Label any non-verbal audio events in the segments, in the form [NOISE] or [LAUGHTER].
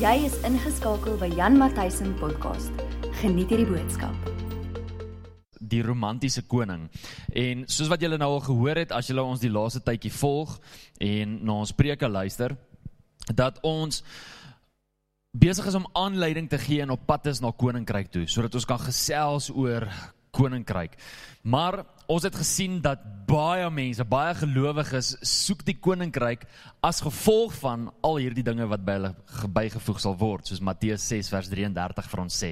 Jy is ingeskakel by Jan Matthysen podcast. Geniet hierdie boodskap. die romantiese koning. En soos wat julle nou al gehoor het as julle ons die laaste tydjie volg en na ons preke luister, dat ons besig is om aanleiding te gee en op pad is na koninkryk toe sodat ons kan gesels oor koninkryk. Maar ons het gesien dat baie mense, baie gelowiges soek die koninkryk as gevolg van al hierdie dinge wat by hulle bygevoeg sal word, soos Matteus 6 vers 33 vir ons sê.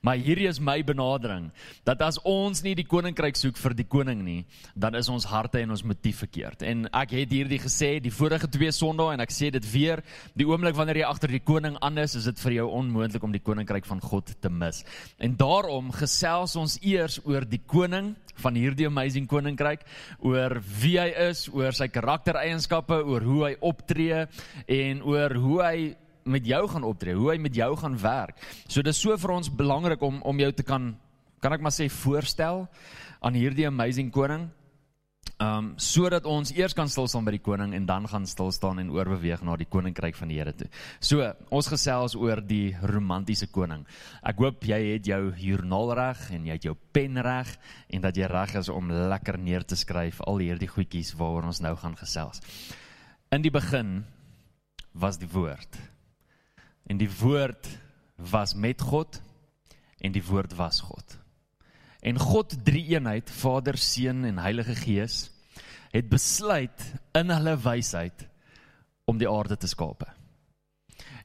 Maar hierdie is my benadering dat as ons nie die koninkryk soek vir die koning nie, dan is ons harte en ons motief verkeerd. En ek het hierdie gesê die vorige twee Sondae en ek sê dit weer, die oomblik wanneer jy agter die koning aan is, is dit vir jou onmoontlik om die koninkryk van God te mis. En daarom gesels ons eers oor die koning van hierdie amazing koninkryk, oor wie hy is, oor sy karaktereienskappe, oor hoe hy optree en oor hoe hy met jou gaan optree, hoe hy met jou gaan werk. So dis so vir ons belangrik om om jou te kan kan ek maar sê voorstel aan hierdie amazing koning. Um sodat ons eers kan stil staan by die koning en dan gaan stil staan en oorbeweeg na die koninkryk van die Here toe. So, ons gesels oor die romantiese koning. Ek hoop jy het jou joernaal reg en jy het jou pen reg en dat jy reg is om lekker neer te skryf al hierdie goedjies waaroor ons nou gaan gesels. In die begin was die woord. En die woord was met God en die woord was God. En God drie eenheid, Vader, Seun en Heilige Gees, het besluit in hulle wysheid om die aarde te skape.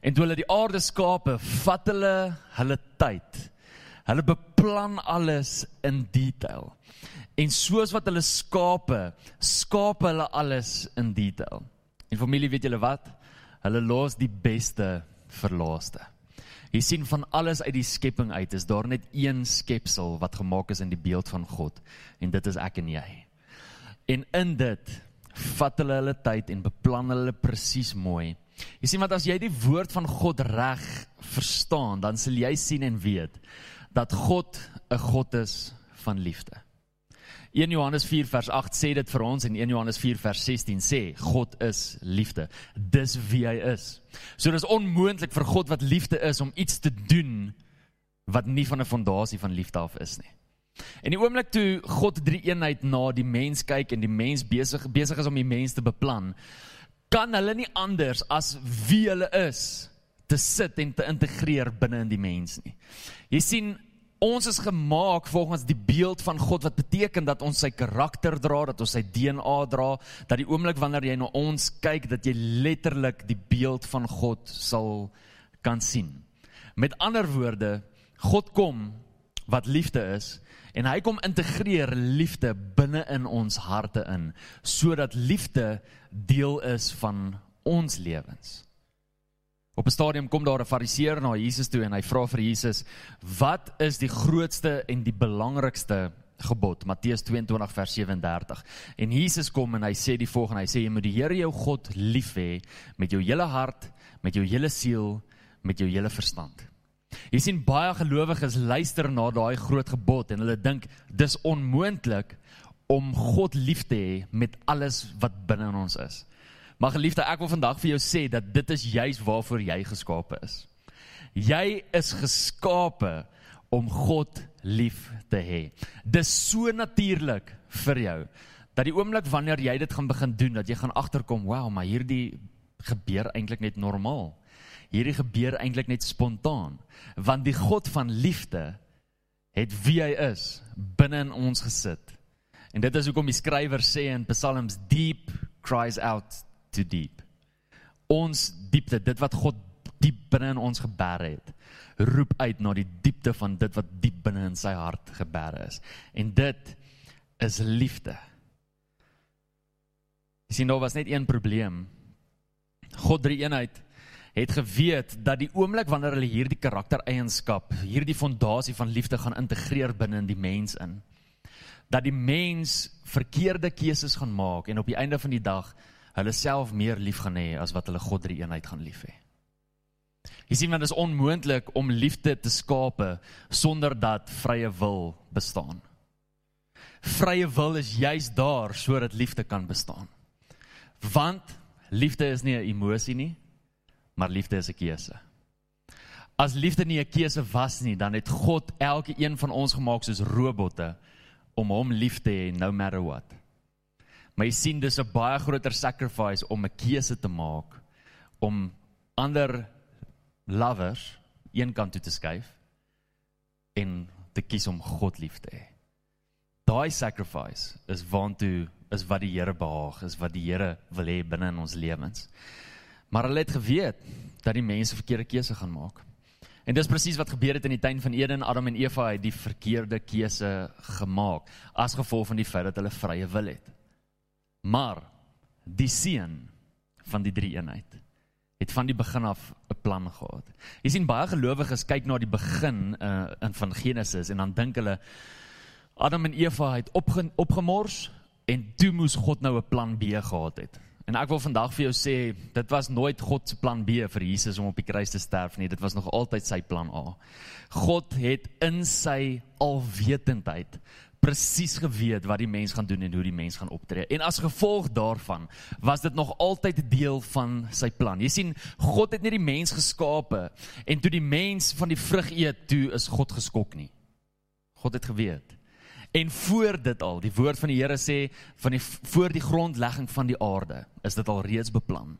En toe hulle die aarde skape, vat hulle hulle tyd. Hulle beplan alles in detail. En soos wat hulle skape, skaap hulle alles in detail. En familie, weet julle wat? Hulle los die beste vir laaste. Jy sien van alles uit die skepping uit is daar net een skepsel wat gemaak is in die beeld van God en dit is ek en jy. En in dit vat hulle hulle tyd en beplan hulle presies mooi. Jy sien want as jy die woord van God reg verstaan, dan sal jy sien en weet dat God 'n God is van liefde. 1 Johannes 4 vers 8 sê dit vir ons en 1 Johannes 4 vers 16 sê God is liefde. Dis wie hy is. So dis onmoontlik vir God wat liefde is om iets te doen wat nie van 'n fondasie van liefde af is nie. En die oomblik toe God drie eenheid na die mens kyk en die mens besig besig is om die mens te beplan, kan hulle nie anders as wie hulle is te sit en te integreer binne in die mens nie. Jy sien ons is gemaak volgens die beeld van God wat beteken dat ons sy karakter dra, dat ons sy DNA dra, dat die oomblik wanneer jy na ons kyk dat jy letterlik die beeld van God sal kan sien. Met ander woorde, God kom wat liefde is en hy kom integreer liefde binne in ons harte in sodat liefde deel is van ons lewens. Op 'n stadium kom daar 'n Fariseer na Jesus toe en hy vra vir Jesus: "Wat is die grootste en die belangrikste gebod?" Matteus 22 vers 37. En Jesus kom en hy sê die volgende: Hy sê jy moet die Here jou God lief hê met jou hele hart, met jou hele siel, met jou hele verstand. Jy sien baie gelowiges luister na daai groot gebod en hulle dink dis onmoontlik om God lief te hê met alles wat binne in ons is. Maar geliefde, ek wil vandag vir jou sê dat dit is juis waarvoor jy geskape is. Jy is geskape om God lief te hê. Dis so natuurlik vir jou dat die oomblik wanneer jy dit gaan begin doen, dat jy gaan agterkom, wow, maar hierdie gebeur eintlik net normaal. Hierdie gebeur eintlik net spontaan, want die God van liefde het wie hy is binne in ons gesit. En dit is hoekom die skrywer sê in Psalms deep cries out to deep. Ons diepte, dit wat God diep binne in ons geberg het, roep uit na die diepte van dit wat diep binne in sy hart geberg is. En dit is liefde. Jy sien, daar was net een probleem. God drie eenheid het geweet dat die oomblik wanneer hulle hierdie karaktereienskap, hierdie fondasie van liefde gaan integreer binne in die mens in, dat die mens verkeerde keuses gaan maak en op die einde van die dag hulle self meer lief gaan hê as wat hulle God drie eenheid gaan lief hê. Jy sien want dit is onmoontlik om liefde te skape sonder dat vrye wil bestaan. Vrye wil is juis daar sodat liefde kan bestaan. Want liefde is nie 'n emosie nie, maar liefde is 'n keuse. as liefde nie 'n keuse was nie, dan het God elke een van ons gemaak soos robotte om hom lief te hê no matter what. Maar jy sien dis 'n baie groter sacrifice om 'n keuse te maak om ander lovers een kant toe te skuif en te kies om God lief te hê. Daai sacrifice is waantoe is wat die Here behaag, is wat die Here wil hê binne in ons lewens. Maar hulle het geweet dat die mense verkeerde keuse gaan maak. En dis presies wat gebeur het in die tuin van Eden. Adam en Eva het die verkeerde keuse gemaak as gevolg van die feit dat hulle vrye wil het. Maar die seun van die drie eenheid het van die begin af 'n plan gehad. Jy sien baie gelowiges kyk na die begin uh, in van Genesis en dan dink hulle Adam en Eva het opge, opgemors en toe moes God nou 'n plan B gehad het. En ek wil vandag vir jou sê, dit was nooit God se plan B vir Jesus om op die kruis te sterf nie, dit was nog altyd sy plan A. God het in sy alwetendheid presies geweet wat die mens gaan doen en hoe die mens gaan optree. En as gevolg daarvan was dit nog altyd 'n deel van sy plan. Jy sien, God het nie die mens geskape en toe die mens van die vrug eet, toe is God geskok nie. God het geweet. En voor dit al, die woord van die Here sê van die voor die grondlegging van die aarde, is dit al reeds beplan.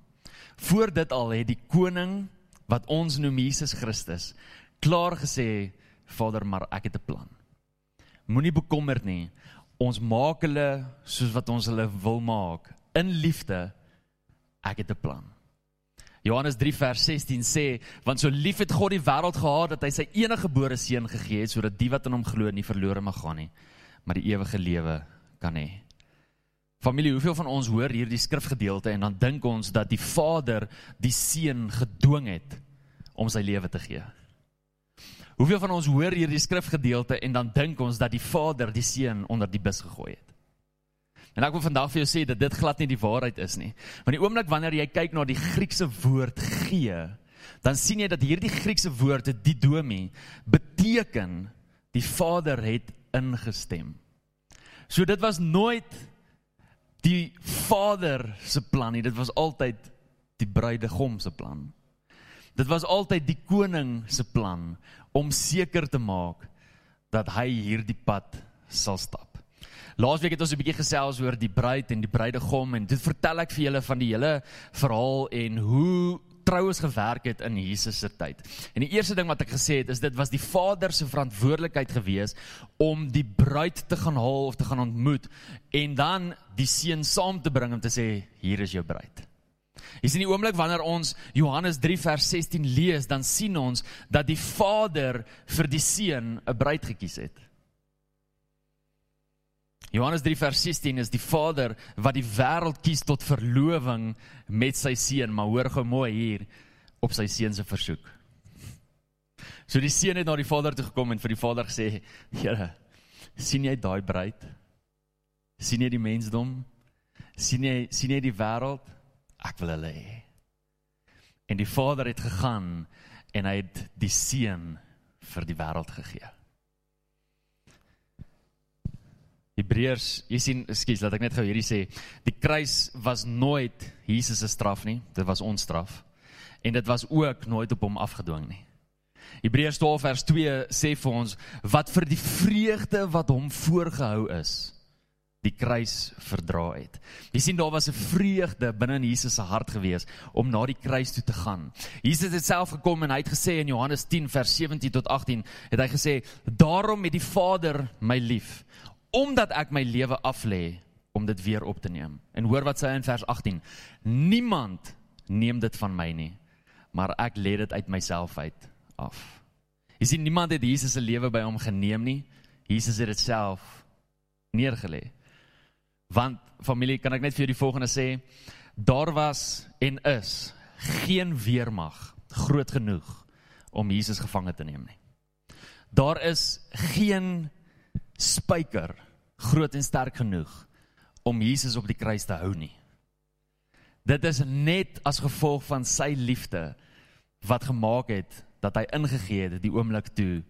Voor dit al het die koning wat ons noem Jesus Christus klaar gesê, Vader, maar ek het 'n plan. Moenie bekommerd nie. Ons maak hulle soos wat ons hulle wil maak in liefde. Ek het 'n plan. Johannes 3 vers 16 sê, want so lief het God die wêreld gehad dat hy sy enige gebore seun gegee het sodat die wat in hom glo nie verlore mag gaan nie, maar die ewige lewe kan hê. Familie, hoeveel van ons hoor hierdie skrifgedeelte en dan dink ons dat die Vader die seun gedwing het om sy lewe te gee? Hoeveel van ons hoor hierdie skrifgedeelte en dan dink ons dat die Vader die seun onder die bus gegooi het? En ek wil vandag vir jou sê dat dit glad nie die waarheid is nie. Want die oomblik wanneer jy kyk na die Griekse woord gee, dan sien jy dat hierdie Griekse woord didomi beteken die Vader het ingestem. So dit was nooit die Vader se plan nie, dit was altyd die bruidegom se plan. Dit was altyd die koning se plan om seker te maak dat hy hierdie pad sal stap. Laasweek het ons 'n bietjie gesels oor die bruid en die bruidegom en dit vertel ek vir julle van die hele verhaal en hoe troues gewerk het in Jesus se tyd. En die eerste ding wat ek gesê het is dit was die Vader se verantwoordelikheid gewees om die bruid te gaan haal of te gaan ontmoet en dan die seun saam te bring om te sê hier is jou bruid. Jy sien die oomblik wanneer ons Johannes 3 vers 16 lees, dan sien ons dat die Vader vir die seun 'n bruid gekies het. Johannes 3 vers 16 is die Vader wat die wêreld kies tot verloving met sy seun, maar hoor gou mooi hier op sy seun se versoek. So die seun het na die Vader toe gekom en vir die Vader gesê: "Here, sien jy daai bruid? sien jy die mensdom? sien jy sien jy die wêreld? Ek wil hulle hê." En die Vader het gegaan en hy het die seun vir die wêreld gegee. Hebreërs, jy sien, ekskuus, laat ek net gou hierdie sê. Die kruis was nooit Jesus se straf nie, dit was ons straf. En dit was ook nooit op hom afgedwing nie. Hebreërs 12 vers 2 sê vir ons wat vir die vreugde wat hom voorgehou is, die kruis verdra het. Jy sien daar was 'n vreugde binne in Jesus se hart gewees om na die kruis toe te gaan. Jesus het self gekom en hy het gesê in Johannes 10 vers 17 tot 18 het hy gesê: "Daarom het die Vader my lief omdat ek my lewe aflê om dit weer op te neem. En hoor wat sê hy in vers 18: Niemand neem dit van my nie, maar ek lê dit uit myself uit af. Jy sien niemand het Jesus se lewe by hom geneem nie. Jesus het dit self neergelê. Want familie, kan ek net vir julle die volgende sê: Daar was en is geen weermag groot genoeg om Jesus gevange te neem nie. Daar is geen spyker groot en sterk genoeg om Jesus op die kruis te hou nie. Dit is net as gevolg van sy liefde wat gemaak het dat hy ingegee het die oomblik toe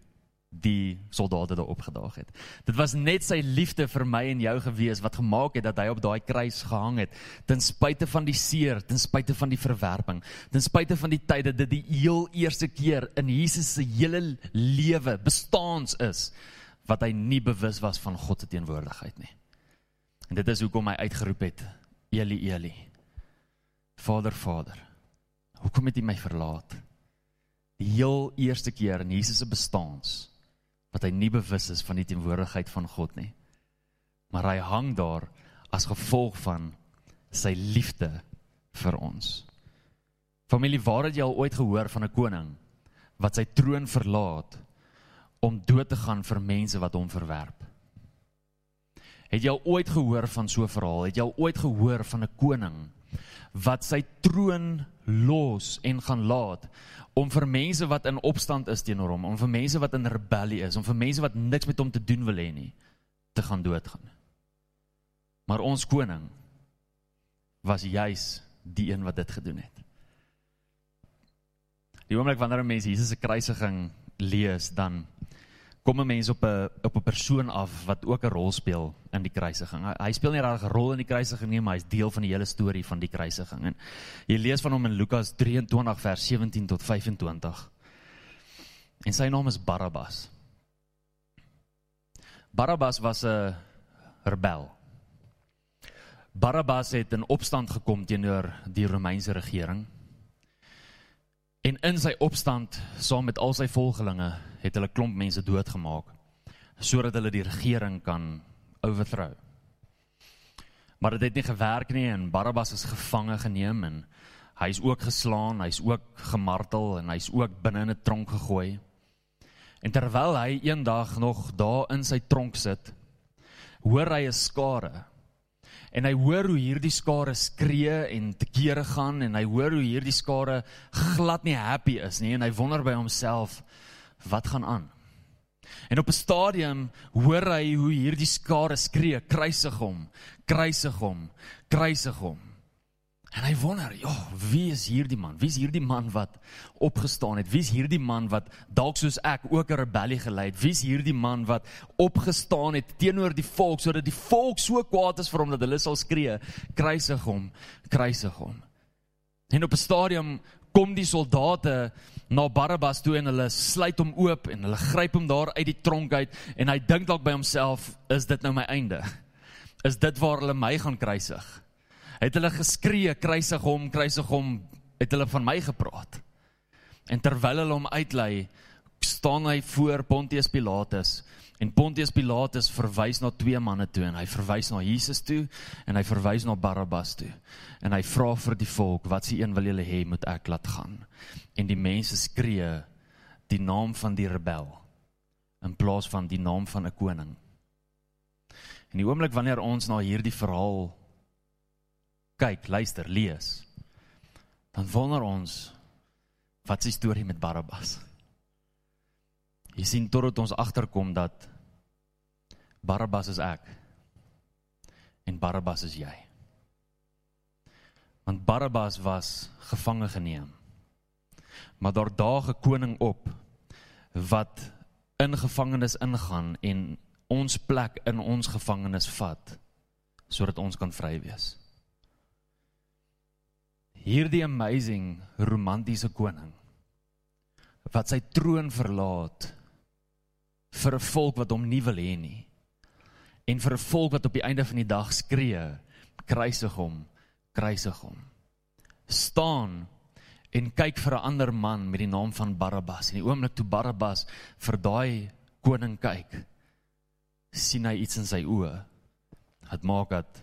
die soldate daar opgedaag het. Dit was net sy liefde vir my en jou gewees wat gemaak het dat hy op daai kruis gehang het, ten spyte van die seer, ten spyte van die verwerping, ten spyte van die tyd dat dit die heel eerste keer in Jesus se hele lewe bestaans is wat hy nie bewus was van God se teenwoordigheid nie. En dit is hoekom hy uitgeroep het: Eli Eli. Vader, Vader. Hoekom het U my verlaat? Die heel eerste keer in Jesus se bestaans wat hy nie bewus is van die teenwoordigheid van God nie. Maar hy hang daar as gevolg van sy liefde vir ons. Familie, waar het jy al ooit gehoor van 'n koning wat sy troon verlaat om dood te gaan vir mense wat hom verwerp? Het jy al ooit gehoor van so 'n verhaal? Het jy al ooit gehoor van 'n koning wat sy troon los en gaan laat om vir mense wat in opstand is teenoor hom, om vir mense wat in rebellie is, om vir mense wat niks met hom te doen wil hê nie, te gaan doodgaan. Maar ons koning was juis die een wat dit gedoen het. Die oomblik wanneer mense Jesus se kruisiging lees, dan kom 'n mens op 'n op 'n persoon af wat ook 'n rol speel in die kruisiging. Hy, hy speel nie regtig 'n rol in die kruisiging nie, maar hy's deel van die hele storie van die kruisiging. En jy lees van hom in Lukas 23 vers 17 tot 25. En sy naam is Barabbas. Barabbas was 'n rebel. Barabbas het in opstand gekom teenoor die Romeinse regering. En in sy opstand saam met al sy volgelinge het hulle klomp mense doodgemaak sodat hulle die regering kan overthrow. Maar dit het nie gewerk nie en Barabbas is gevange geneem en hy is ook geslaan, hy's ook gemartel en hy's ook binne in 'n tronk gegooi. En terwyl hy eendag nog daar in sy tronk sit, hoor hy 'n skare en hy hoor hoe hierdie skare skree en te kere gaan en hy hoor hoe hierdie skare glad nie happy is nie en hy wonder by homself wat gaan aan. En op 'n stadium hoor hy hoe hierdie skare skree, kruisig hom, kruisig hom, kruisig hom. En hy wonder, ja, wie is hierdie man? Wie is hierdie man wat opgestaan het? Wie is hierdie man wat dalk soos ek ook 'n rebellie gelei het? Wie is hierdie man wat opgestaan het teenoor die volk sodat die volk so kwaad is vir hom dat hulle sal skree, kruisig hom, kruisig hom. En op 'n stadium kom die soldate na Barabbas toe en hulle sluit hom oop en hulle gryp hom daar uit die tronk uit en hy dink dalk by homself, is dit nou my einde? Is dit waar hulle my gaan kruisig? Het hulle geskree kruisig hom kruisig hom het hulle van my gepraat. En terwyl hulle hom uitlei staan hy voor Pontius Pilatus en Pontius Pilatus verwys na twee manne toe en hy verwys na Jesus toe en hy verwys na Barabbas toe. En hy vra vir die volk wat se een wil julle hê moet ek laat gaan? En die mense skree die naam van die rebel in plaas van die naam van 'n koning. En die oomblik wanneer ons na hierdie verhaal kyk, luister, lees, dan wonder ons wat die storie met Barabbas? Jy sien totdat ons agterkom dat Barabbas is ek en Barabbas is jy. Want Barabbas was gevange geneem. Maar daar daag 'n koning op wat in gevangenis ingaan en ons plek in ons gevangenis vat sodat ons kan vry wees hierdie amazing romantiese koning wat sy troon verlaat vir 'n volk wat hom nie wil hê nie en vir 'n volk wat op die einde van die dag skree kruisig hom kruisig hom. Staan en kyk vir 'n ander man met die naam van Barabbas. En die oomblik toe Barabbas vir daai koning kyk sien hy iets in sy oë wat maak dat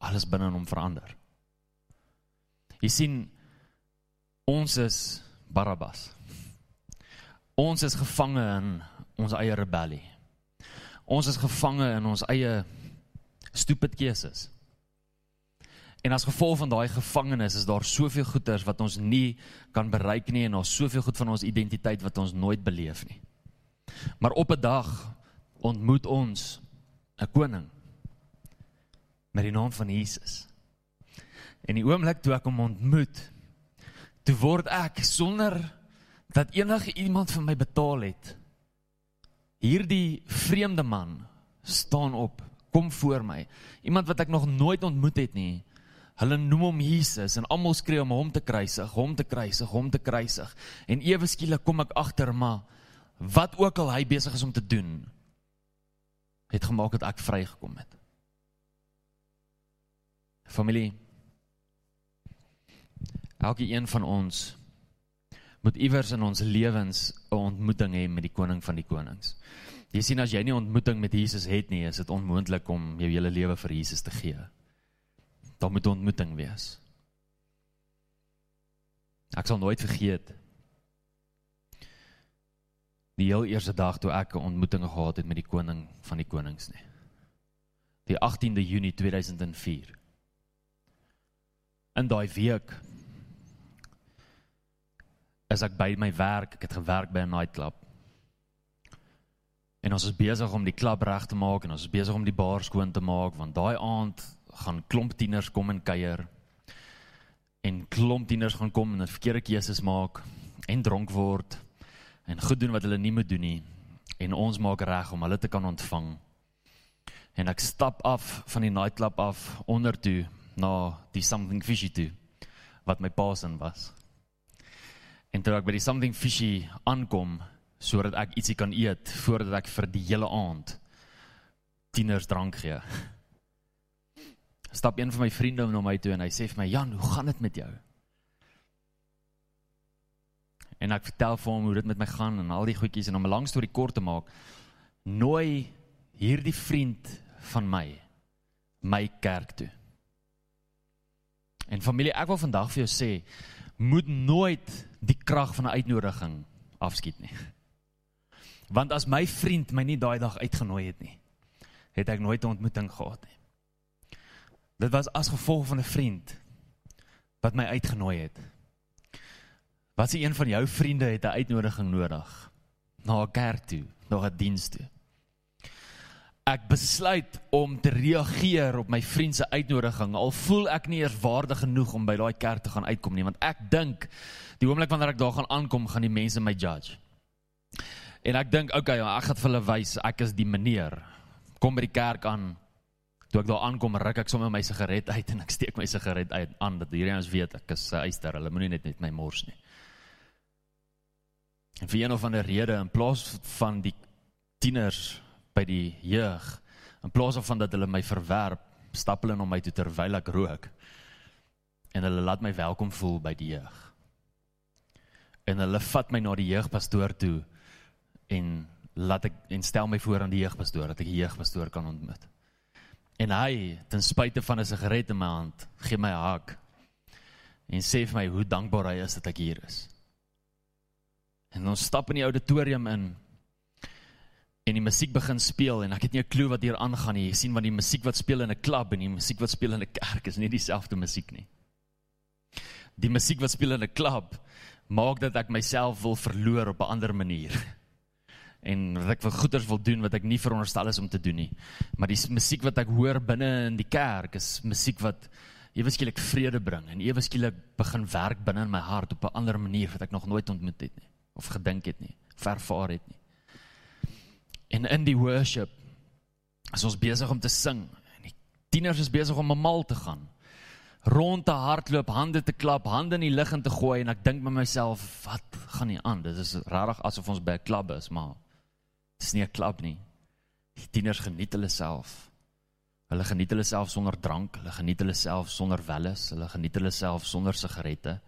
alles binne hom verander Jy sien ons is Barabbas. Ons is gevange in ons eie rebellie. Ons is gevange in ons eie stupid keuses. En as gevolg van daai gevangenis is daar soveel goeters wat ons nie kan bereik nie en daar's soveel goed van ons identiteit wat ons nooit beleef nie. Maar op 'n dag ontmoet ons 'n koning met die naam van Jesus. En die oomblik toe ek hom ontmoet, toe word ek sonder dat enige iemand vir my betaal het Hierdie vreemde man staan op, kom voor my. Iemand wat ek nog nooit ontmoet het nie. Hulle noem hom Jesus en almal skree om hom te kruisig, hom te kruisig, hom te kruisig. En ewe skielik kom ek agter maar wat ook al hy besig is om te doen, het gemaak dat ek vrygekom het. Familie Elke een van ons moet iewers in ons lewens 'n ontmoeting hê met die koning van die konings. Jy sien as jy nie 'n ontmoeting met Jesus het nie, is dit onmoontlik om jou hele lewe vir Jesus te gee. Daar moet 'n ontmoeting wees. Ek sal nooit vergeet die heel eerste dag toe ek 'n ontmoeting gehad het met die koning van die konings nie. Die 18de Junie 2004. In daai week is ek by my werk, ek het gewerk by 'n nightclub. En ons is besig om die klub reg te maak en ons is besig om die bar skoon te maak want daai aand gaan klomp tieners kom en kuier. En klomp tieners gaan kom en 'n verkeerde keuses maak en dronk word en goed doen wat hulle nie moet doen nie. En ons maak reg om hulle te kan ontvang. En ek stap af van die nightclub af onder toe na die something fishy toe wat my pa se was. En toe ek by die something fishy aankom sodat ek ietsie kan eet voordat ek vir die hele aand tieners drank gee. Stap een van my vriende na my toe en hy sê vir my: "Jan, hoe gaan dit met jou?" En ek vertel vir hom hoe dit met my gaan en al die goedjies en om 'n lang storie kort te maak, nooi hierdie vriend van my my kerk toe. En familie, ek wil vandag vir jou sê, moet nooit die krag van 'n uitnodiging afskiet nie. Want as my vriend my nie daai dag uitgenooi het nie, het ek nooit 'n ontmoeting gehad nie. Dit was as gevolg van 'n vriend wat my uitgenooi het. Wat se een van jou vriende het 'n uitnodiging nodig na 'n kerk toe, na 'n diens toe? Ek besluit om te reageer op my vriend se uitnodiging al voel ek nie eers waardig genoeg om by daai kerk te gaan uitkom nie want ek dink die oomblik wanneer ek daar gaan aankom gaan die mense my judge. En ek dink okay ja, ek gaan vir hulle wys ek is die meneer. Kom by die kerk aan. Toe ek daar aankom ruk ek sommer my sigaret uit en ek steek my sigaret uit aan dat hierdie ons weet ek is 'n eister hulle moenie net net my mors nie. En vir een of ander rede in plaas van die tieners by die jeug in plaas van dat hulle my verwerp, stap hulle na my toe terwyl ek rook. En hulle laat my welkom voel by die jeug. En hulle vat my na die jeugpastoor toe en laat ek en stel my voor aan die jeugpastoor dat ek die jeugpastoor kan ontmoet. En hy, ten spyte van 'n sigaret in my hand, gee my 'n hak en sê vir my hoe dankbaar hy is dat ek hier is. En ons stap in die auditorium in en die musiek begin speel en ek het nie 'n klou wat hier aangaan nie. Jy sien wat die musiek wat speel in 'n klub en die musiek wat speel in 'n kerk is nie dieselfde musiek nie. Die musiek wat speel in 'n klub maak dat ek myself wil verloor op 'n ander manier. [LAUGHS] En dat ek vir goeders wil doen wat ek nie veronderstel is om te doen nie. Maar die musiek wat ek hoor binne in die kerk is musiek wat ewe skielik vrede bring en ewe skielik begin werk binne in my hart op 'n ander manier wat ek nog nooit ontmoet het nie of gedink het nie, vervaar het nie. En in die worship is ons besig om te sing en die tieners is besig om mal te gaan. Rond te hardloop, hande te klap, hande in die lug in te gooi en ek dink by myself, wat gaan nie aan? Dit is regtig asof ons by 'n klub is, maar dit is nie 'n klub nie. Die tieners geniet hulle self. Hulle geniet hulle self sonder drank, hulle geniet hulle self sonder welles, hulle geniet hulle self sonder sigarette.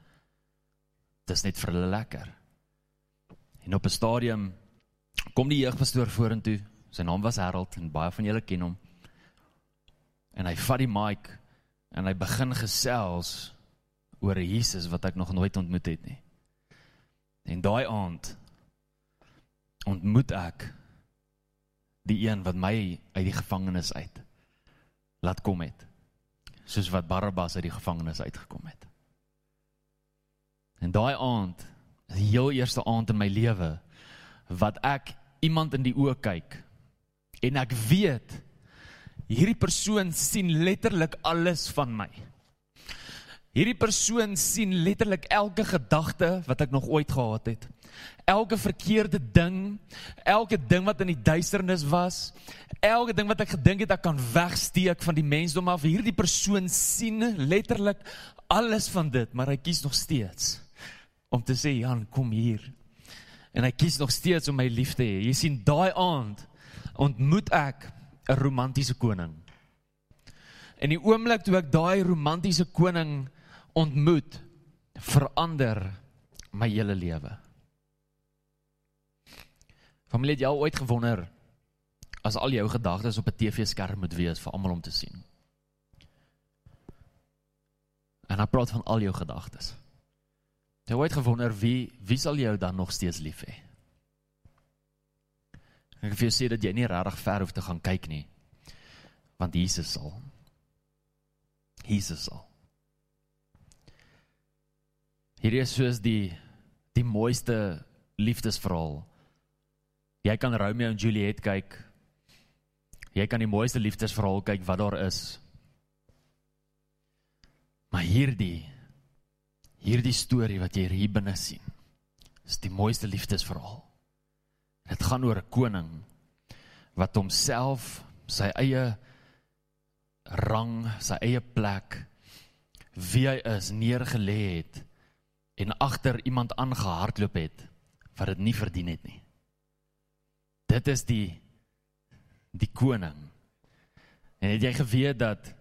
Dit is net vir hulle lekker. En op 'n stadium kom die jeugpastoor vorentoe. Sy naam was Harold en baie van julle ken hom. En hy vat die mic en hy begin gesels oor Jesus wat ek nog nooit ontmoet het nie. En daai aand ontmoet ek die een wat my uit die gevangenis uit laat kom het. Soos wat Barabbas uit die gevangenis uitgekom het. En daai aand, die heel eerste aand in my lewe, wat ek iemand in die oë kyk en ek weet hierdie persoon sien letterlik alles van my. Hierdie persoon sien letterlik elke gedagte wat ek nog ooit gehad het. Elke verkeerde ding, elke ding wat in die duisternis was, elke ding wat ek gedink het ek kan wegsteek van die mensdom af. Hierdie persoon sien letterlik alles van dit, maar hy kies nog steeds om te sê Jan, kom hier. En hy kies nog steeds om my lief te hê. Jy sien daai aand ontmoet ek 'n romantiese koning. En die oomblik toe ek daai romantiese koning ontmoet, verander my hele lewe. Familie, het jy al ooit gewonder as al jou gedagtes op 'n TV-skerm moet wees vir almal om te sien? En hy praat van al jou gedagtes. Jy het gewonder wie wie sal jou dan nog steeds lief hê? Ek wil vir jou sê dat jy nie regtig ver hoef te gaan kyk nie. Want Jesus sal. Jesus sal. Hierdie is soos die die mooiste liefdesverhaal. Jy kan Romeo en Juliet kyk. Jy kan die mooiste liefdesverhaal kyk wat daar is. Maar hierdie hierdie storie wat jy hier binne sien, is die mooiste liefdesverhaal. Dit gaan oor 'n koning wat homself, sy eie rang, sy eie plek wie hy is neergelê het en agter iemand aangehardloop het wat dit nie verdien het nie. Dit is die die koning. En het jy geweet dat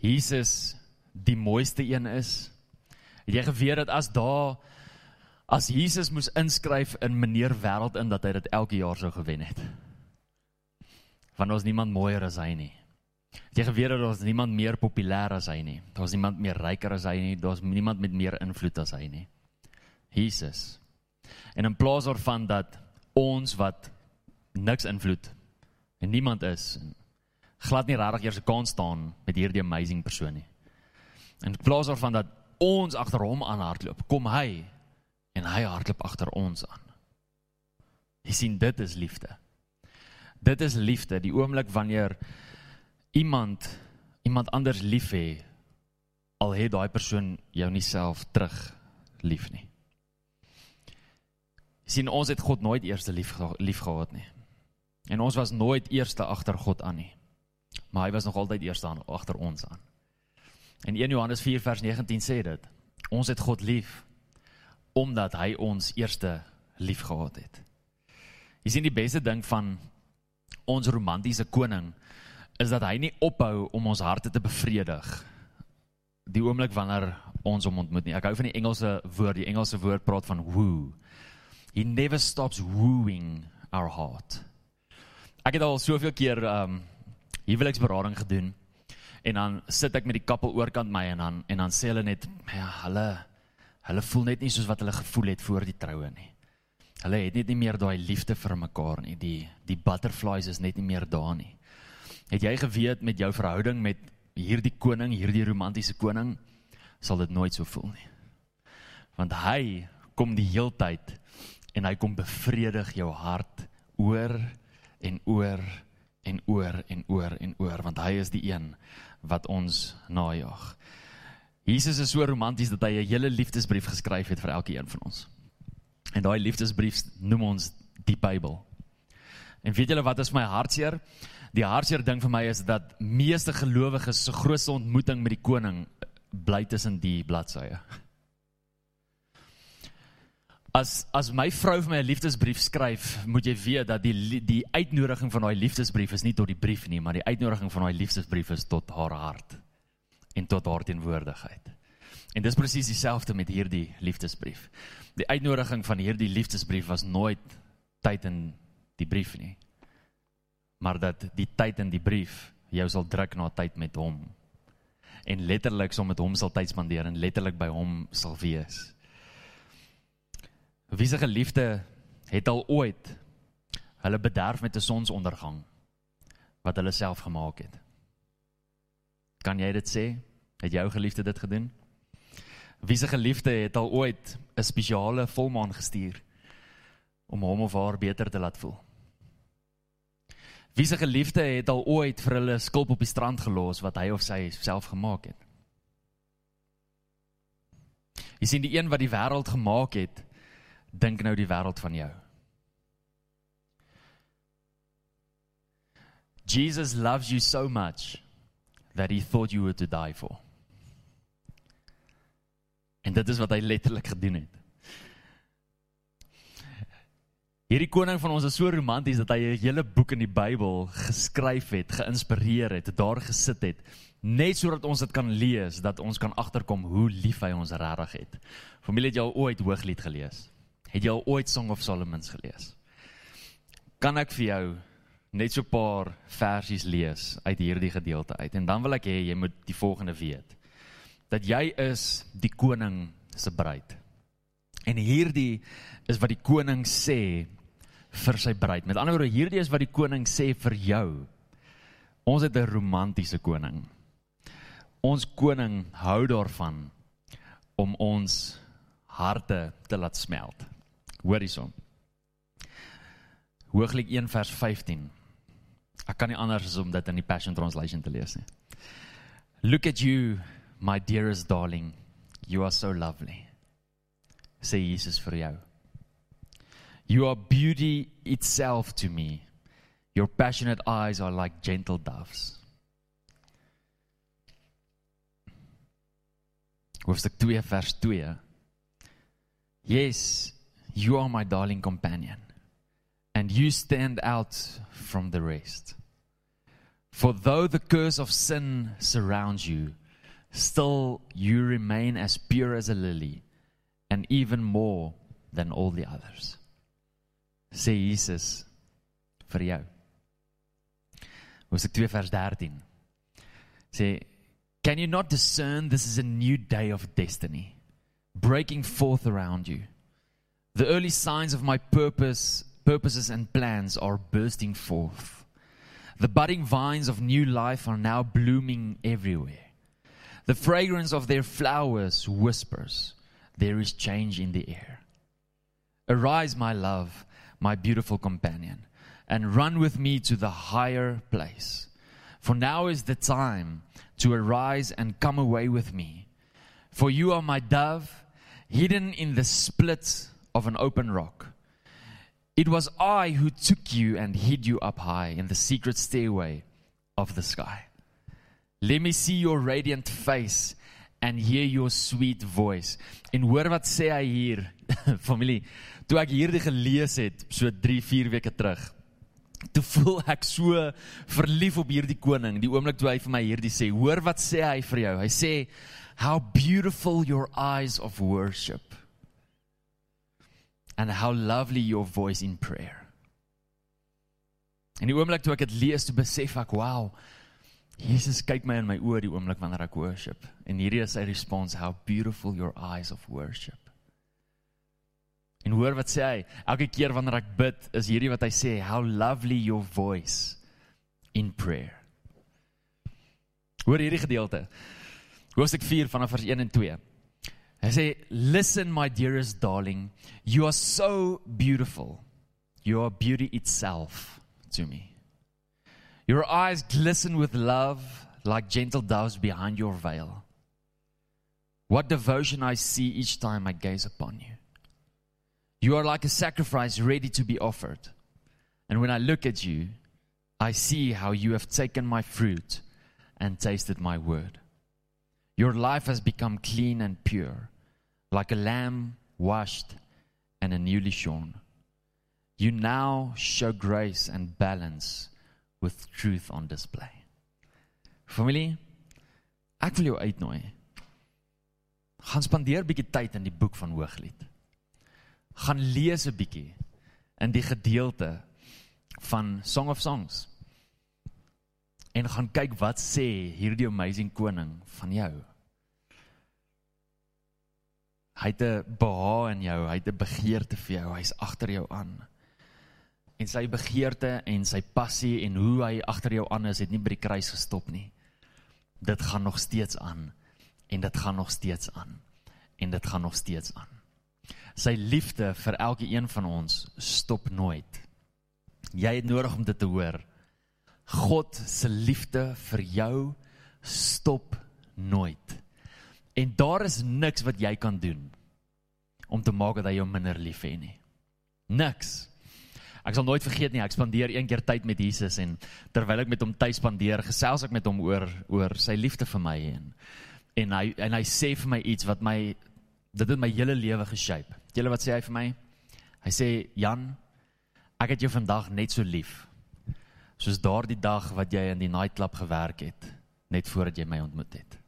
Jesus die mooiste een is? Het jy geweet dat as daar as Jesus moes inskryf in meneer wêreld in dat hy dit elke jaar sou gewen het? Want ons niemand mooier as hy nie. Het jy geweet dat ons niemand meer populêr as hy nie? Daar's niemand meer ryker as hy nie, daar's niemand met meer invloed as hy nie. Jesus. En in plaas daarvan dat ons wat niks invloed en niemand is glad nie regtig eers 'n kans staan met hierdie amazing persoon nie. In plaas daarvan dat ons agter hom aanhardloop, kom hy en hy hardloop agter ons aan. Jy sien dit is liefde. Dit is liefde, die oomblik wanneer iemand iemand anders lief hê al het daai persoon jou nie self terug lief nie. Jy sien ons het God nooit eerste lief lief gehad nie. En ons was nooit eerste agter God aan nie. Maar hy was nog altyd eerste aan agter ons aan. En 1 Johannes 4 vers 19 sê dit. Ons het God lief omdat hy ons eerste lief gehad het. Jy sien die beste ding van ons romantiese koning is dat hy nie ophou om ons harte te bevredig die oomblik wanneer ons hom ontmoet nie. Ek hou van die Engelse woord, die Engelse woord praat van woo. He never stops wooing our heart. Ek het al soveel keer um huweliksberading gedoen en dan sit ek met die kappel oorkant my en dan en dan sê hulle net ja, hulle hulle voel net nie soos wat hulle gevoel het voor die troue nie. Hulle het net nie meer daai liefde vir mekaar nie. Die die butterflies is net nie meer daar nie. Het jy geweet met jou verhouding met hierdie koning, hierdie romantiese koning, sal dit nooit so voel nie. Want hy kom die heeltyd en hy kom bevredig jou hart oor en oor en oor en oor en oor want hy is die een wat ons najag. Jesus is so romanties dat hy 'n hele liefdesbrief geskryf het vir elkeen van ons. En daai liefdesbrief noem ons die Bybel. En weet julle wat is my hartseer? Die hartseer ding vir my is dat meeste gelowiges se grootste ontmoeting met die koning bly tussen die bladsye. [LAUGHS] As as my vrou vir my 'n liefdesbrief skryf, moet jy weet dat die die uitnodiging van daai liefdesbrief is nie tot die brief nie, maar die uitnodiging van daai liefdesbrief is tot haar hart en tot haar teenwoordigheid. En dis presies dieselfde met hierdie liefdesbrief. Die uitnodiging van hierdie liefdesbrief was nooit tyd in die brief nie. Maar dat die tyd in die brief jou sal druk na tyd met hom. En letterlik som met hom sal tyd spandeer en letterlik by hom sal wees. Wie se geliefde het al ooit hulle bederf met 'n sonsondergang wat hulle self gemaak het. Kan jy dit sê? Het jou geliefde dit gedoen? Wie se geliefde het al ooit 'n spesiale volmaan gestuur om hom of haar beter te laat voel? Wie se geliefde het al ooit vir hulle skulp op die strand gelos wat hy of sy self gemaak het? Jy sien die een wat die wêreld gemaak het, dink nou die wêreld van jou. Jesus loves you so much that he thought you were to die for. En dit is wat hy letterlik gedoen het. Hierdie koning van ons is so romanties dat hy 'n hele boek in die Bybel geskryf het, geïnspireer het, daar gesit het, net sodat ons dit kan lees, dat ons kan agterkom hoe lief hy ons regtig het. Familie, het jy al ooit Hooglied gelees? Het jy al ooit Song of Solomon gelees? Kan ek vir jou net so 'n paar versies lees uit hierdie gedeelte uit en dan wil ek hê jy moet die volgende weet. Dat jy is die koning se bruid. En hierdie is wat die koning sê vir sy bruid. Met ander woorde, hierdie is wat die koning sê vir jou. Ons het 'n romantiese koning. Ons koning hou daarvan om ons harte te laat smelt. Hoor hierson. Hooglied 1 vers 15. Ek kan nie anders as om dit in die Passion Translation te lees nie. Look at you, my dearest darling. You are so lovely. Sê Jesus vir jou. You are beauty itself to me. Your passionate eyes are like gentle doves. Hoofstuk 2 vers 2. Yes, you are my darling companion and you stand out from the rest. For though the curse of sin surrounds you, still you remain as pure as a lily and even more than all the others. sê Jesus vir jou. Hoofstuk 2 vers 13. Sê can you not discern this is a new day of destiny breaking forth around you? The early signs of my purpose, purposes and plans are bursting forth. The budding vines of new life are now blooming everywhere. The fragrance of their flowers whispers, There is change in the air. Arise, my love, my beautiful companion, and run with me to the higher place. For now is the time to arise and come away with me. For you are my dove, hidden in the split of an open rock. It was I who took you and hid you up high in the secret stairway of the sky. Let me see your radiant face and hear your sweet voice. En hoor wat sê hy hier, [LAUGHS] familie. toe ek hierdie gelees het so 3 4 weke terug toe voel ek so verlief op hierdie koning die oomblik toe hy vir my hierdie sê hoor wat sê hy vir jou hy sê how beautiful your eyes of worship and how lovely your voice in prayer en die oomblik toe ek dit lees toe besef ek wow Jesus kyk my in my oë die oomblik wanneer ek worship en hierdie is sy respons how beautiful your eyes of worship En hoor wat sê hy? Elke keer wanneer ek bid, is hierdie wat hy sê, how lovely your voice in prayer. Hoor hierdie gedeelte. Hoofstuk 4 vanaf vers 1 en 2. Hy sê, "Listen my dearest darling, you are so beautiful. You are beauty itself to me. Your eyes glisten with love like gentle doves behind your veil. What devotion I see each time I gaze upon you." You are like a sacrifice ready to be offered. And when I look at you, I see how you have taken my fruit and tasted my word. Your life has become clean and pure, like a lamb washed and a newly shorn. You now show grace and balance with truth on display. Familie, ek wil jou uitnooi. Gaan spandeer 'n bietjie tyd in die boek van Hooglied gaan lees 'n bietjie in die gedeelte van Song of Songs. En gaan kyk wat sê hierdie amazing koning van jou. Hy het 'n behaag in jou, hy het 'n begeerte vir jou, hy's agter jou aan. En sy begeerte en sy passie en hoe hy agter jou aan is, het nie by die kruis gestop nie. Dit gaan nog steeds aan en dit gaan nog steeds aan en dit gaan nog steeds aan. Sy liefde vir elke een van ons stop nooit. Jy het nodig om dit te hoor. God se liefde vir jou stop nooit. En daar is niks wat jy kan doen om te maak dat hy jou minder lief het nie. Niks. Ek sal nooit vergeet nie, ek spandeer een keer tyd met Jesus en terwyl ek met hom tyd spandeer, gesels ek met hom oor oor sy liefde vir my en en hy en hy sê vir my iets wat my dit het my hele lewe geshape. Julle wat sê hy vir my? Hy sê Jan, ek het jou vandag net so lief soos daardie dag wat jy in die nightclub gewerk het net voordat jy my ontmoet het.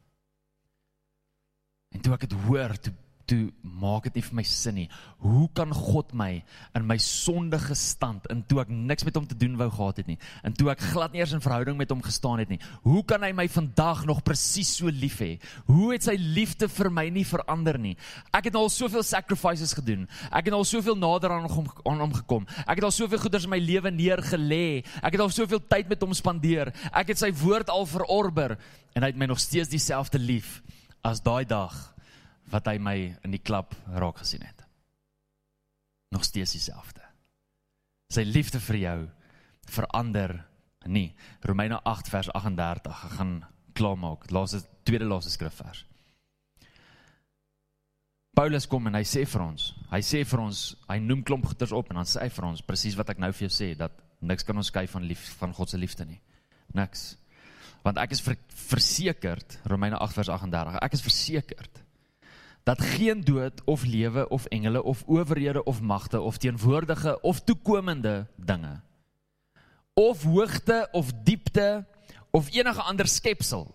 En toe ek dit hoor, toe toe maak dit nie vir my sin nie. Hoe kan God my in my sondige stand en toe ek niks met hom te doen wou gehad het nie, en toe ek glad nie eers in verhouding met hom gestaan het nie. Hoe kan hy my vandag nog presies so lief hê? Hoe het sy liefde vir my nie verander nie? Ek het al soveel sacrifices gedoen. Ek het al soveel nader aan hom aan hom gekom. Ek het al soveel goeders in my lewe neergelê. Ek het al soveel tyd met hom spandeer. Ek het sy woord al verorber en hy het my nog steeds dieselfde lief as daai dag wat hy my in die klap raak gesien het. Nog steeds dieselfde. Sy liefde vir jou verander nie. Romeine 8 vers 38. Ek gaan klaarmaak. Laaste tweede laaste skrifvers. Paulus kom en hy sê vir ons, hy sê vir ons, hy noem klomp goeters op en dan sê hy vir ons presies wat ek nou vir jou sê dat niks kan ons skei van lief van God se liefde nie. Niks. Want ek is ver, versekerd, Romeine 8 vers 38. Ek is versekerd dat geen dood of lewe of engele of owerhede of magte of teenwoordige of toekomende dinge of hoogte of diepte of enige ander skepsel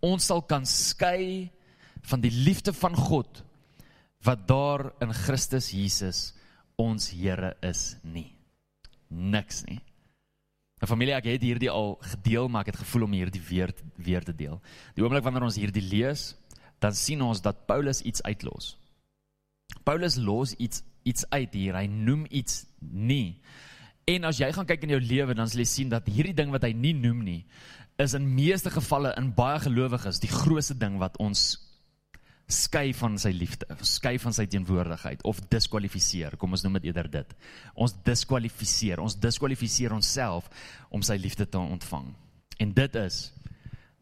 ons sal kan skei van die liefde van God wat daar in Christus Jesus ons Here is nie. Niks nie. 'n familie ek het hierdie al gedeel maar ek het gevoel om hierdie weer weer te deel. Die oomblik wanneer ons hierdie lees dan sien ons dat Paulus iets uitlos. Paulus los iets iets uit hier. Hy noem iets nie. En as jy gaan kyk in jou lewe dan sal jy sien dat hierdie ding wat hy nie noem nie is in meeste gevalle in baie gelowiges die grootste ding wat ons skei van sy liefde, skei van sy teenwoordigheid of diskwalifiseer. Kom ons noem dit eerder dit. Ons diskwalifiseer, ons diskwalifiseer onsself om sy liefde te ontvang. En dit is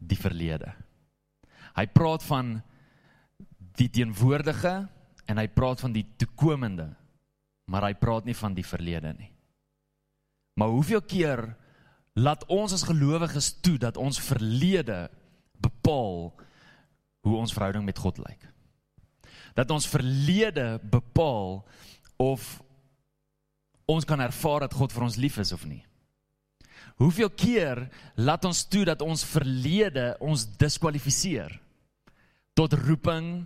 die verlede. Hy praat van die teenwoordige en hy praat van die toekomende. Maar hy praat nie van die verlede nie. Maar hoeveel keer laat ons as gelowiges toe dat ons verlede bepaal hoe ons verhouding met God lyk? Dat ons verlede bepaal of ons kan ervaar dat God vir ons lief is of nie? Hoeveel keer laat ons toe dat ons verlede ons diskwalifiseer tot roeping,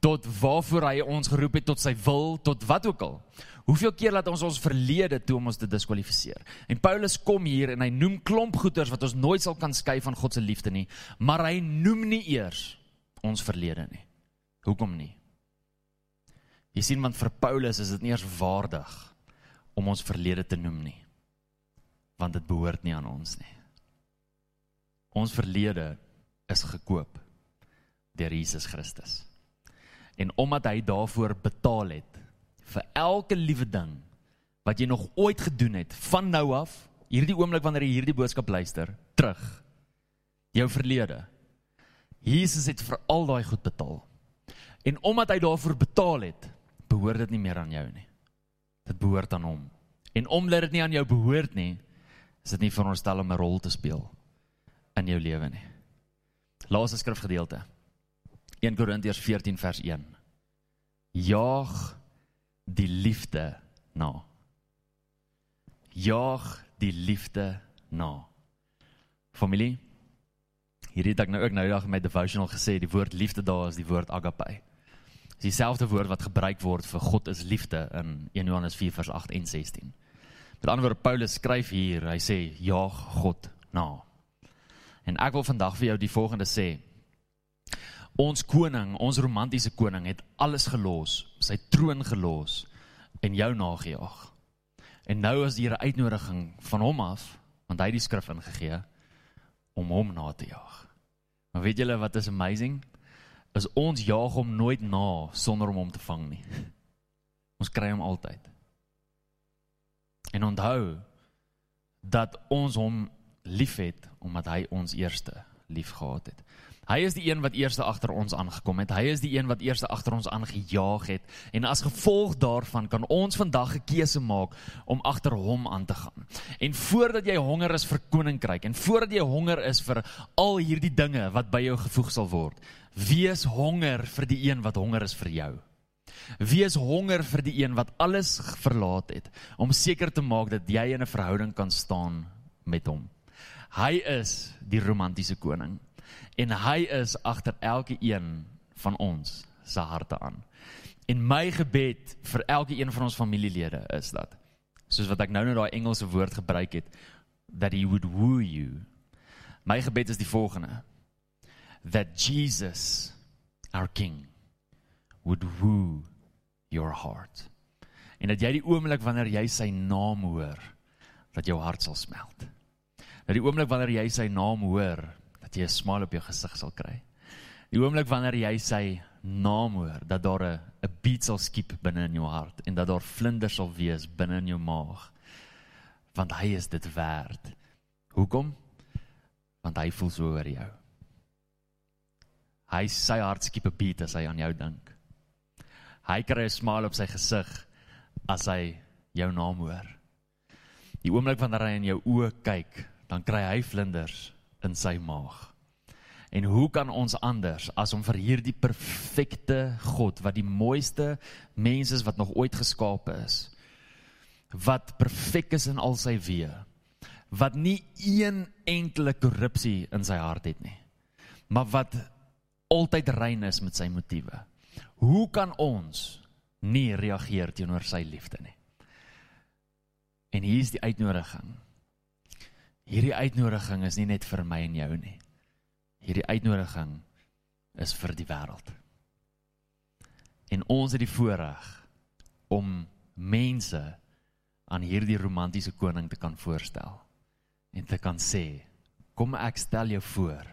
tot waarvoor hy ons geroep het tot sy wil, tot wat ook al. Hoeveel keer laat ons ons verlede toe om ons te diskwalifiseer? En Paulus kom hier en hy noem klomp goeters wat ons nooit sal kan skei van God se liefde nie, maar hy noem nie eers ons verlede nie. Hoekom nie? Jy sien want vir Paulus is dit nie eers waardig om ons verlede te noem nie. Want dit behoort nie aan ons nie. Ons verlede is gekoop deur Jesus Christus. En omdat hy daarvoor betaal het vir elke liewe ding wat jy nog ooit gedoen het van nou af hierdie oomblik wanneer jy hierdie boodskap luister terug jou verlede Jesus het vir al daai goed betaal. En omdat hy daarvoor betaal het behoort dit nie meer aan jou nie. Dit behoort aan hom. En omdat dit nie aan jou behoort nie is dit nie veronderstel om 'n rol te speel in jou lewe nie. Laaste skrifgedeelte 1 Korintiërs 14 vers 1. Jaag die liefde na. Jaag die liefde na. Familie. Hier het ek nou ook nou dag in my devotional gesê die woord liefde daar is die woord agape. Dis dieselfde woord wat gebruik word vir God is liefde in 1 Johannes 4 vers 8 en 16. Met ander woorde Paulus skryf hier, hy sê jaag God na. En ek wil vandag vir jou die volgende sê. Ons koning, ons romantiese koning het alles gelos, sy troon gelos en jou nagejaag. En nou is hier 'n uitnodiging van hom af, want hy het die skrif ingegee om hom na te jaag. Maar weet julle wat is amazing? Is ons jaag hom nooit na sonder om hom te vang nie. [LAUGHS] Ons kry hom altyd. En onthou dat ons hom liefhet omdat hy ons eerste liefgehad het. Hy is die een wat eerste agter ons aangekom het. Hy is die een wat eerste agter ons aangejaag het. En as gevolg daarvan kan ons vandag 'n keuse maak om agter hom aan te gaan. En voordat jy honger is vir koninkryk en voordat jy honger is vir al hierdie dinge wat by jou gevoeg sal word, wees honger vir die een wat honger is vir jou. Wees honger vir die een wat alles verlaat het om seker te maak dat jy in 'n verhouding kan staan met hom. Hy is die romantiese koning en hy is agter elke een van ons se harte aan. En my gebed vir elke een van ons familielede is dat soos wat ek nou net daai Engelse woord gebruik het that he would woo you. My gebed is die volgende that Jesus our king would woo your heart. En dat jy die oomblik wanneer jy sy naam hoor, dat jou hart sal smelt. Dat die oomblik wanneer jy sy naam hoor, dat jy 'n smile op jou gesig sal kry. Die oomblik wanneer jy sy naam hoor, dat daar 'n 'n beat sal skiep binne in jou hart en dat daar vlinders sal wees binne in jou maag. Want hy is dit werd. Hoekom? Want hy voel so oor jou. Hy sy hart skiep 'n beat as hy aan jou dink. Hy kry 'n smile op sy gesig as hy jou naam hoor. Die oomblik wanneer hy in jou oë kyk, dan kry hy vlinders in sy maag. En hoe kan ons anders as om vir hierdie perfekte God wat die mooiste mens is wat nog ooit geskape is, wat perfek is in al sy weë, wat nie een enkele korrupsie in sy hart het nie, maar wat altyd rein is met sy motiewe. Hoe kan ons nie reageer teenoor sy liefde nie? En hier is die uitnodiging. Hierdie uitnodiging is nie net vir my en jou nie. Hierdie uitnodiging is vir die wêreld. En ons het die voorreg om mense aan hierdie romantiese koning te kan voorstel en te kan sê, kom ek stel jou voor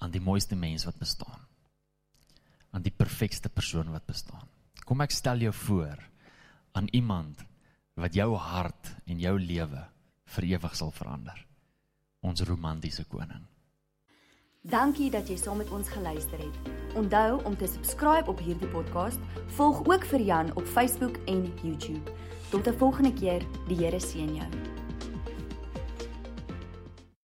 aan die mooiste mens wat bestaan. Aan die perfekste persoon wat bestaan. Kom ek stel jou voor aan iemand wat jou hart en jou lewe vir ewig sal verander. Ons romantiese koning. Dankie dat jy saam met ons geluister het. Onthou om te subscribe op hierdie podcast. Volg ook vir Jan op Facebook en YouTube. Tot 'n volgende keer. Die Here seën jou.